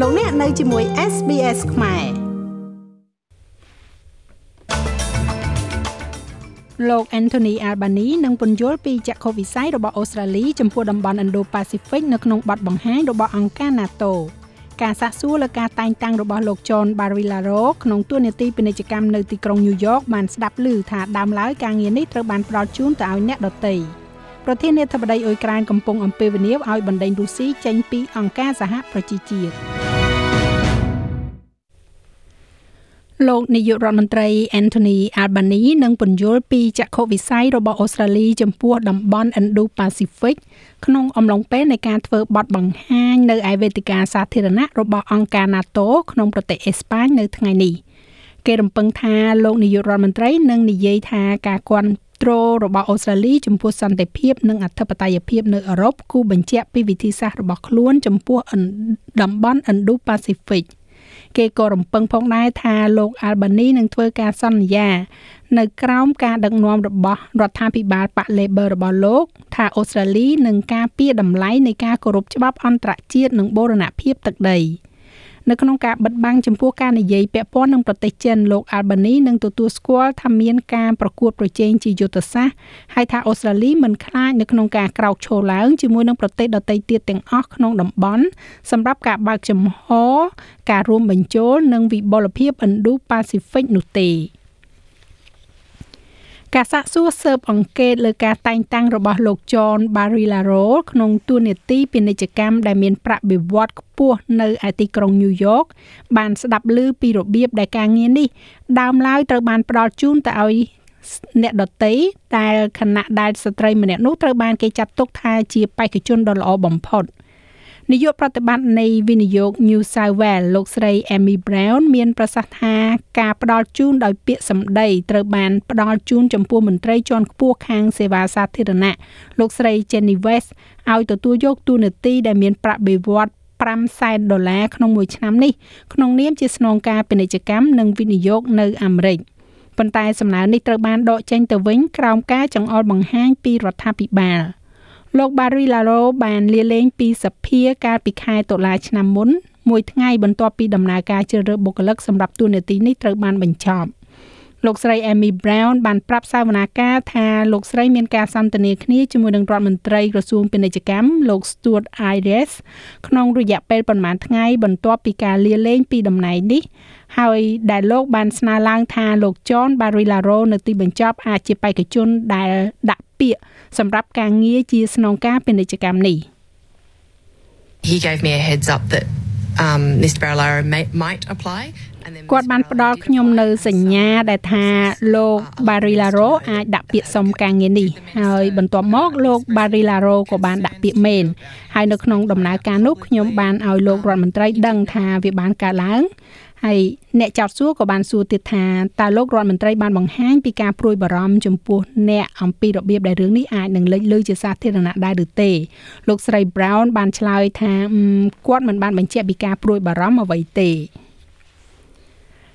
លោកអ្នកនៅជាមួយ SBS ខ្មែរលោក Anthony Albanese នឹងពន្យល់ពីចក្ខុវិស័យរបស់អូស្ត្រាលីចំពោះតំបន់ Indo-Pacific នៅក្នុងបទបង្ហាញរបស់អង្គការ NATO ការសាកសួរលើការតែងតាំងរបស់លោក John Barilaro ក្នុងទួនាទីពាណិជ្ជកម្មនៅទីក្រុង New York បានស្ដាប់ឮថាដើមឡើយការងារនេះត្រូវបានផ្ដល់ជូនទៅឲ្យអ្នកដទៃប្រធានាធិបតីអ៊ុយក្រែនកំពុងអំពាវនាវឲ្យបណ្ដេញរុស្ស៊ីចេញពីអង្គការសហប្រជាជាតិ លោកនាយករដ្ឋមន្ត្រី Anthony Albanese នឹងពន្យល់ពីចក្ខុវិស័យរបស់អូស្ត្រាលីចំពោះតំបន់ Indo-Pacific ក្នុងអំឡុងពេលនៃការធ្វើបទបង្ហាញនៅឯវេទិកាសាធារណៈរបស់អង្គការ NATO ក្នុងប្រទេសអេស្ប៉ាញនៅថ្ងៃនេះគេរំពឹងថាលោកនាយករដ្ឋមន្ត្រីនឹងនិយាយថាការគាំទ្ររបស់អូស្ត្រាលីចំពោះសន្តិភាពនិងអធិបតេយ្យភាពនៅអឺរ៉ុបគូបញ្ជាក់ពីវិធីសាស្ត្ររបស់ខ្លួនចំពោះតំបន់ Indo-Pacific គេក៏រំពឹងផងដែរថាលោក Albany នឹងធ្វើការសន្យា នៅក្រោមការដឹកនាំរបស់រដ្ឋាភិបាលបក Labor របស់លោក ថាអូស្ត្រាលីនឹងការពារតម្លៃនៃការគោរពច្បាប់អន្តរជាតិនិងបូរណភាពទឹកដី។ នៅក្នុងការបិទបាំងចំពោះការនិយាយពាក់ព័ន្ធនឹងប្រទេសចិនលោក Albany នឹងទទួលស្គាល់ថាមានការប្រកួតប្រជែងជាយុទ្ធសាស្ត្រហើយថាអូស្ត្រាលីមិនខ្លាចនៅក្នុងការក្រោកឈរឡើងជាមួយនឹងប្រទេសដទៃទៀតទាំងអស់ក្នុងតំបន់សម្រាប់ការបើកចំហការរួមបញ្ចូលនិងវិបុលភាព Indo-Pacific នោះទេ ការសាកសួរស៊ើបអង្កេតលើការតែងតាំងរបស់លោក John Barilaro ក្នុងទួនាទីពាណិជ្ជកម្មដែលមានប្រាក់បៀវត្សខ្ពស់នៅឯទីក្រុង New York បានស្ដាប់ឮពីរបៀបដែលការងារនេះដើមឡើយត្រូវបានផ្ដល់ជូនទៅឲ្យអ្នកដតីដែលខណៈដែលស្ត្រីម្នាក់នោះត្រូវបានគេចាត់ទុកថាជាបេក្ខជនដ៏ល្អបំផុត។ នាយកប្រតិបត្តិនៃវិនិយោគ New South Wales លោកស្រី Amy Brown មានប្រសាសន៍ថាការផ្ដល់ជូនដោយពាក្យសម្ដីត្រូវបានផ្ដល់ជូនចំពោះមន្ត្រីជាន់ខ្ពស់ខាងសេវាសាធារណៈលោកស្រី Jenny West ឲ្យទទួលយកទូនាទីដែលមានប្រាក់បៀវត្ស5សែនដុល្លារក្នុងមួយឆ្នាំនេះក្នុងនាមជាស្នងការពាណិជ្ជកម្មនិងវិនិយោគនៅអាមេរិកប៉ុន្តែសំណើនេះត្រូវបានដកចេញទៅវិញក្រោមការចង្អុលបង្ហាញពីរដ្ឋាភិបាល។ លោក Barilaro បានលាលែងពីសភាកាលពីខែតុលាឆ្នាំមុនមួយថ្ងៃបន្ទាប់ពីដំណើរការជ្រើសរើសបុគ្គលិកសម្រាប់តួនាទីនេះត្រូវបានបញ្ចប់លោកស្រី Amy Brown បានប្រាប់សាវនាការថាលោកស្រីមានការសន្ទនាគ្នាជាមួយនឹងរដ្ឋមន្ត្រីក្រសួងពាណិជ្ជកម្មលោក Stuart Ayres ក្នុងរយៈពេលប្រមាណថ្ងៃបន្ទាប់ពីការលាលែងពីតំណែងនេះ ហើយដែលលោកបានស្នើឡើងថាលោក John Barilaro នៅទីបញ្ចប់អាចជាបេក្ខជនដែលដាក់ពាក្យសម្រាប់ការងារជាស្នងការពាណិជ្ជកម្មនេះ He gave me a heads up that um Mr Barilaro may, might apply គាត់បានផ្ដល់ខ្ញុំនៅសញ្ញាដែលថាលោក Barilaro អាចដាក់ពាក្យសុំការងារនេះហើយបន្ទាប់មកលោក Barilaro ក៏បានដាក់ពាក្យមែនហើយនៅក្នុងដំណើរការនោះខ្ញុំបានឲ្យលោករដ្ឋមន្ត្រីដឹងថាវាបានកើតឡើង ហើយអ្នកចោទសួរក៏បានសួរទៀតថាតើលោករដ្ឋមន្ត្រីបានបង្ហាញពីការព្រួយបារម្ភចំពោះអ្នកអំពីរបៀបដែលរឿងនេះអាចនឹងលេចលឺជាសាធារណៈដែរឬទេលោកស្រី Brown បានឆ្លើយថាគាត់មិនបានបញ្ជាក់ពីការព្រួយបារម្ភអ្វីទេ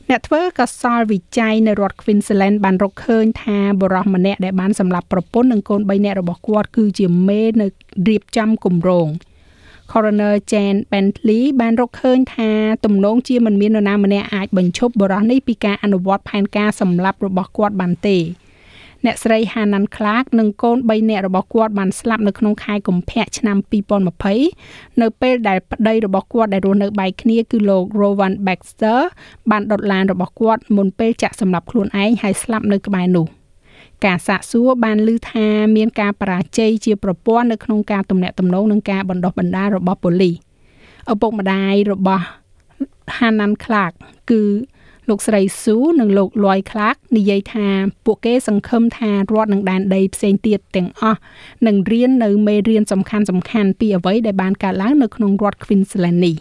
អ្នកធ្វើកសលវិច័យនៅរដ្ឋ Queensland បានរកឃើញថាបុរសម្នាក់ដែលបានសម្លាប់ប្រពន្ធនិងកូន3នាក់របស់គាត់គឺជាមេនៅរៀបចំគម្រោង Coroner Jane Bentley បានរកឃើញថាទំនងជាមិនមាននរណាម្នាក់អាចបញ្ឈប់បរិះនេះពីការអនុវត្តផែនការសម្លាប់របស់គាត់បានទេអ្នកស្រី Hanan Clark និងកូន3នាក់របស់គាត់បានស្លាប់នៅក្នុងខែកុម្ភៈឆ្នាំ2020នៅពេលដែលប្តីរបស់គាត់ដែលរស់នៅបែកគ្នាគឺលោក Rowan Baxter បានដុតឡានរបស់គាត់មុនពេលចាក់សម្លាប់ខ្លួនឯងហើយស្លាប់នៅក្បែរនោះ ការសាកសួរបានលើថាមានការបរាជ័យជាប្រព័ន្ធនៅក្នុងការទំនាក់ទំនងនិងការបណ្ដោះបណ្ដាលរបស់ប៉ូលីសឪពុកម្ដាយរបស់ Hanan Clark គឺលោកស្រីស៊ូនិងលោកលួយខ្លាកនិយាយថាពួកគេសង្ឃឹមថារដ្ឋនឹងដែនដីផ្សេងទៀតទាំងអស់នឹងរៀននៅមេរៀនសំខាន់សំខាន់ពីអ្វីដែលបានកើតឡើងនៅក្នុងរដ្ឋ Queensland នេះ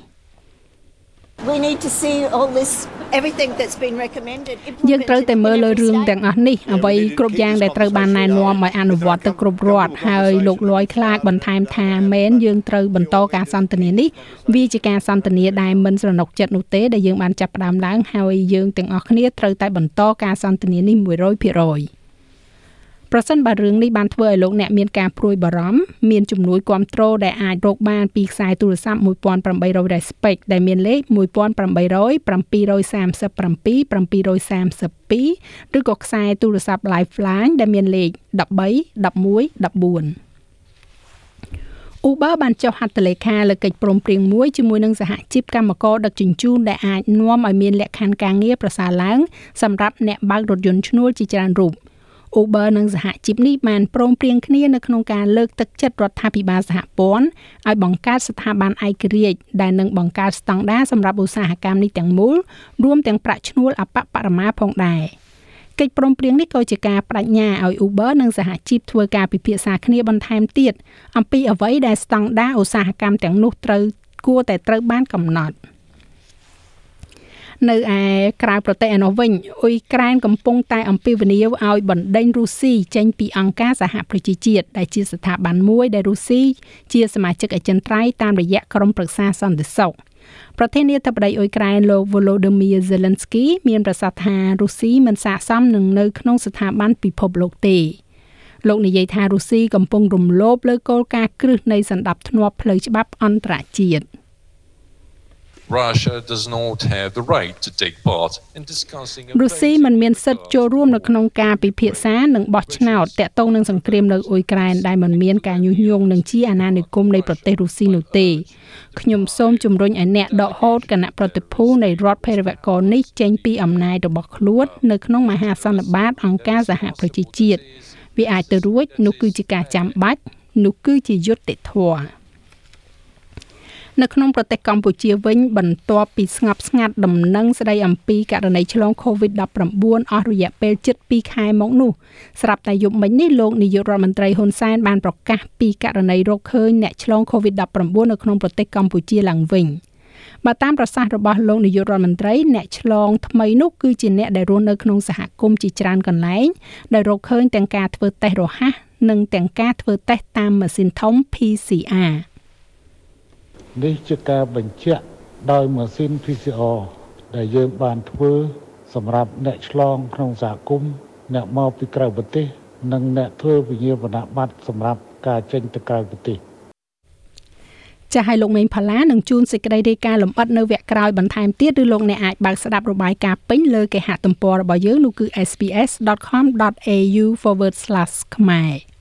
We need to see all this everything that's been recommended យើងត្រូវតែមើលលើរឿងទាំងអស់នេះអ្វីគ្រប់យ៉ាងដែលត្រូវបានណែនាំឲ្យអនុវត្តទៅគ្រប់រដ្ឋហើយលោកលួយខ្លាចបន្ថែមថាមែនយើងត្រូវបន្តការសន្ទនានេះវាជាការសន្ទនាដែលមិនស្រណុកចិត្តនោះទេដែលយើងបានចាប់ផ្ដើមឡើងហើយយើងទាំងអស់គ្នាត្រូវតែបន្តការសន្ទនានេះ100%ប ប្រសិនបើរឿងនេះបានធ្វើឲ្យលោកអ្នកមានការព្រួយបារម្ភមានជំនួយគ្រប់គ្រងដែលអាចរកបានពីខ្សែទូរស័ព្ទ1800 respect ដែលមានលេខ1800 737 732ឬក៏ខ្សែទូរស័ព្ទ Lifeline ដែលមានលេខ13 11 14 Uber បានចុះហត្ថលេខាលើកិច្ចព្រមព្រៀងមួយជាមួយនឹងសហជីពកម្មករដឹកជញ្ជូនដែលអាចនាំឲ្យមានលក្ខខណ្ឌការងារប្រសើរឡើងសម្រាប់អ្នកបើករថយន្តឈ្នួលជាច្រើនរូប Uber និងសហជីពនេះបានព្រមព្រៀងគ្នានៅក្នុងការលើកទឹកចិត្តរដ្ឋាភិបាលសហព័ន្ធឲ្យបង្កើតស្ថាប័នឯករាជ្យដែលនឹងបង្កើតស្តង់ដារសម្រាប់ឧស្សាហកម្មនេះទាំងមូលរួមទាំងប្រាក់ឈ្នួលអបបរមាផងដែរ។កិច្ចព្រមព្រៀងនេះក៏ជាការបដិញ្ញាឲ្យ Uber និងសហជីពធ្វើការពិភាក្សាគ្នាបន្ថែមទៀតអំពីអ្វីដែលស្តង់ដារឧស្សាហកម្មទាំងនោះត្រូវគួរតែត្រូវបានកំណត់ នៅឯក្រៅប្រទេសឯនោះវិញអ៊ុយក្រែនកំពុងតែអំពាវនាវឲ្យបណ្ដេញរុស្ស៊ីចេញពីអង្គការសហប្រជាជាតិដែលជាស្ថាប័នមួយដែលរុស្ស៊ីជាសមាជិកអចិន្ត្រៃយ៍តាមរយៈក្រុមប្រឹក្សាសន្តិសុខប្រធានាធិបតីអ៊ុយក្រែនលោក Volodymyr Zelensky មានប្រសាសន៍ថារុស្ស៊ីមិនស័ក្តិសមនឹងនៅក្នុងស្ថាប័នពិភពលោកទេលោកនិយាយថារុស្ស៊ីកំពុងរំលោភលើគោលការណ៍គ្រឹះនៃសន្តិភាពផ្លូវច្បាប់អន្តរជាតិ។ Russia does not have the right to take part in discussing រុស្ស៊ីមិនមានសិទ្ធិចូលរួមនៅក្នុងការពិភាក្សានិងបោះឆ្នោតទាក់ទងនឹងសង្គ្រាមនៅអ៊ុយក្រែនដែលមិនមានការញុះញង់នឹងជាអាណានិគមនៃប្រទេសរុស្ស៊ីនោះទេខ្ញុំសូមជំរុញឲ្យអ្នកដកហូតគណៈប្រតិភូនៃរដ្ឋភេរវកនេះចេញពីអំណាចរបស់ខ្លួននៅក្នុងមហាសន្និបាតអង្គការសហប្រជាជាតិវាអាចទៅរួចនោះគឺជាការចាំបាច់នោះគឺជាយុត្តិធម៌ នៅក្នុងប្រទេសកម្ពុជាវិញបន្ទាប់ពីស្ងប់ស្ងាត់ដំណឹងស្ដីអំពីករណីឆ្លង COVID-19 អស់រយៈពេលជិត2ខែមកនោះស្រាប់តែយប់មិញនេះលោកនាយករដ្ឋមន្ត្រីហ៊ុនសែនបានប្រកាសពីករណីរកឃើញអ្នកឆ្លង COVID-19 នៅក្នុងប្រទេសកម្ពុជាឡើងវិញបើតាមប្រសាសន៍របស់លោកនាយករដ្ឋមន្ត្រីអ្នកឆ្លងថ្មីនោះគឺជាអ្នកដែលរស់នៅក្នុងសហគមន៍ជាច្រើនកន្លែងដែលរកឃើញទាំងការធ្វើតេស្តរហ័សនិងទាំងការធ្វើតេស្តតាមម៉ាស៊ីនធំ PCR នេះជាការបញ្ជាក់ដោយម៉ាស៊ីន PCR ដែលយើងបានធ្វើសម្រាប់អ្នកឆ្លងក្នុងសហគមន៍អ្នកមកពីក្រៅប្រទេស និងអ្នកធ្វើវិញ្ញាបនបត្រសម្រាប់ការចេញទៅក្រៅប្រទេសចាស់ឲ្យលោកមេងផល្លានឹងជួនសេចក្តីរាយការណ៍លម្អិតនៅវគ្គក្រោយបន្ថែមទៀតឬលោកអ្នកអាចបើកស្ដាប់របាយការណ៍ពេញលើគេហទំព័ររបស់យើងនោះគឺ sps.com.au/ ខ្មែរ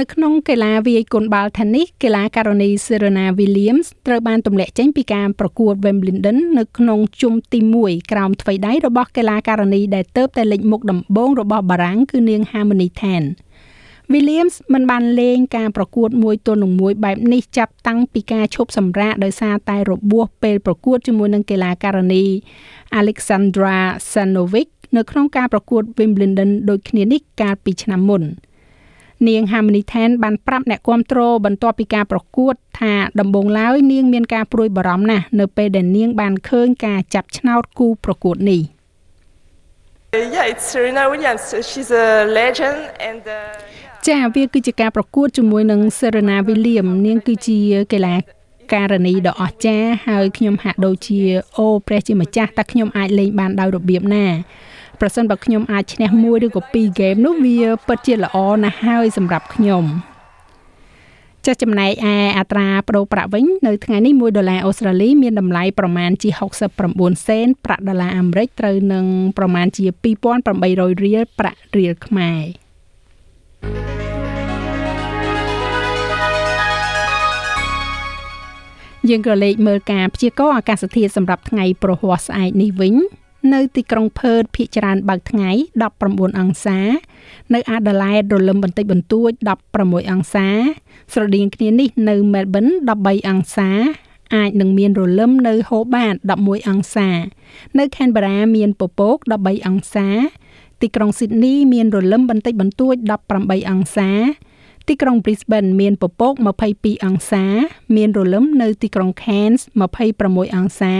នៅក្នុងកីឡាវាយកូនបាល់ Tennis កីឡាការិនី Serena Williams ត្រូវបានទម្លាក់ចេញពីការប្រកួត Wimbledon នៅក្នុងជុំទី1ក្រោមថ្វីដៃរបស់កីឡាការិនីដែលទៅតែលេចមុខដំបូងរបស់បារាំងគឺនាង Harmony Tan Williams មិនបានលេងការប្រកួតមួយទល់នឹងមួយបែបនេះចាប់តាំងពីការឈប់សម្រាកដោយសារតែរបួសពេលប្រកួតជាមួយនឹងកីឡាការិនី Alexandra Sanovic នៅក្នុងការប្រកួត Wimbledon ដូចគ្នានេះកាលពីឆ្នាំមុន។ នាង Harmony Tan បានប្រាប់អ្នកគ្រប់គ្រងបន្ទាប់ពីការប្រកួតថាដំបូងឡើយនាងមានការព្រួយបារម្ភណាស់នៅពេលដែលនាងបានឃើញការចាប់ឆ្នោតគូប្រកួតនេះ Yeah, it's Serena Williams. She's a legend and uh, ចាវាគឺជាការប្រកួតជាមួយនឹង Serena Williams នាងគឺជាកីឡាការនីដ៏អស្ចារ្យហើយខ្ញុំហាក់ដូចជាអូព្រះជាម្ចាស់តើខ្ញុំអាចលេងបានដោយរបៀបណា ប្រសិនបើខ្ញុំអាចឈ្នះមួយឬក៏ពីរហ្គេមនោះវាពិតជាល្អណាស់ហើយសម្រាប់ខ្ញុំចាស់ចំណែកឯអត្រាប្តូរប្រាក់វិញនៅថ្ងៃនេះ1ដុល្លារអូស្ត្រាលីមានតម្លៃប្រមាណជា69សេនប្រាក់ដុល្លារអាមេរិកត្រូវនឹងប្រមាណជា2800រៀលប្រាក់រៀលខ្មែរយើងក៏លេខមើលការព្យាករណ៍អាកាសធាតុសម្រាប់ថ្ងៃប្រហ័សស្អែកនេះវិញ នៅទីក្រុងផឺតភាគច្រើនបើកថ្ងៃ19អង្សា នៅអាដាលេដរលឹមបន្តិចបន្តួច16អង្សា ស្រដៀងគ្នានេះនៅមែលប៊ន13អង្សាអាចនឹងមានរលឹមនៅហូបាត11អង្សា នៅខេនបារ៉ាមានពពក13អង្សា ទីក្រុងស៊ីដនីមានរលឹមបន្តិចបន្តួច18អង្សា ទីក្រុង Brisbane មានពពក22អង្សា មានរលឹមនៅទីក្រុង Cairns 26អង្សា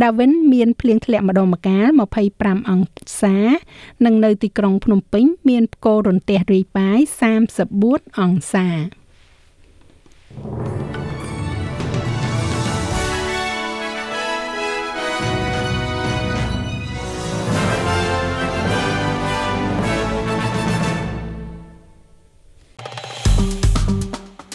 Darwin មានភ្លៀងធ្លាក់ម្ដងម្កាល25អង្សា និងនៅទីក្រុងភ្នំពេញមានផ្គររន្ទះរាយប៉ាយ34អង្សា thank you ។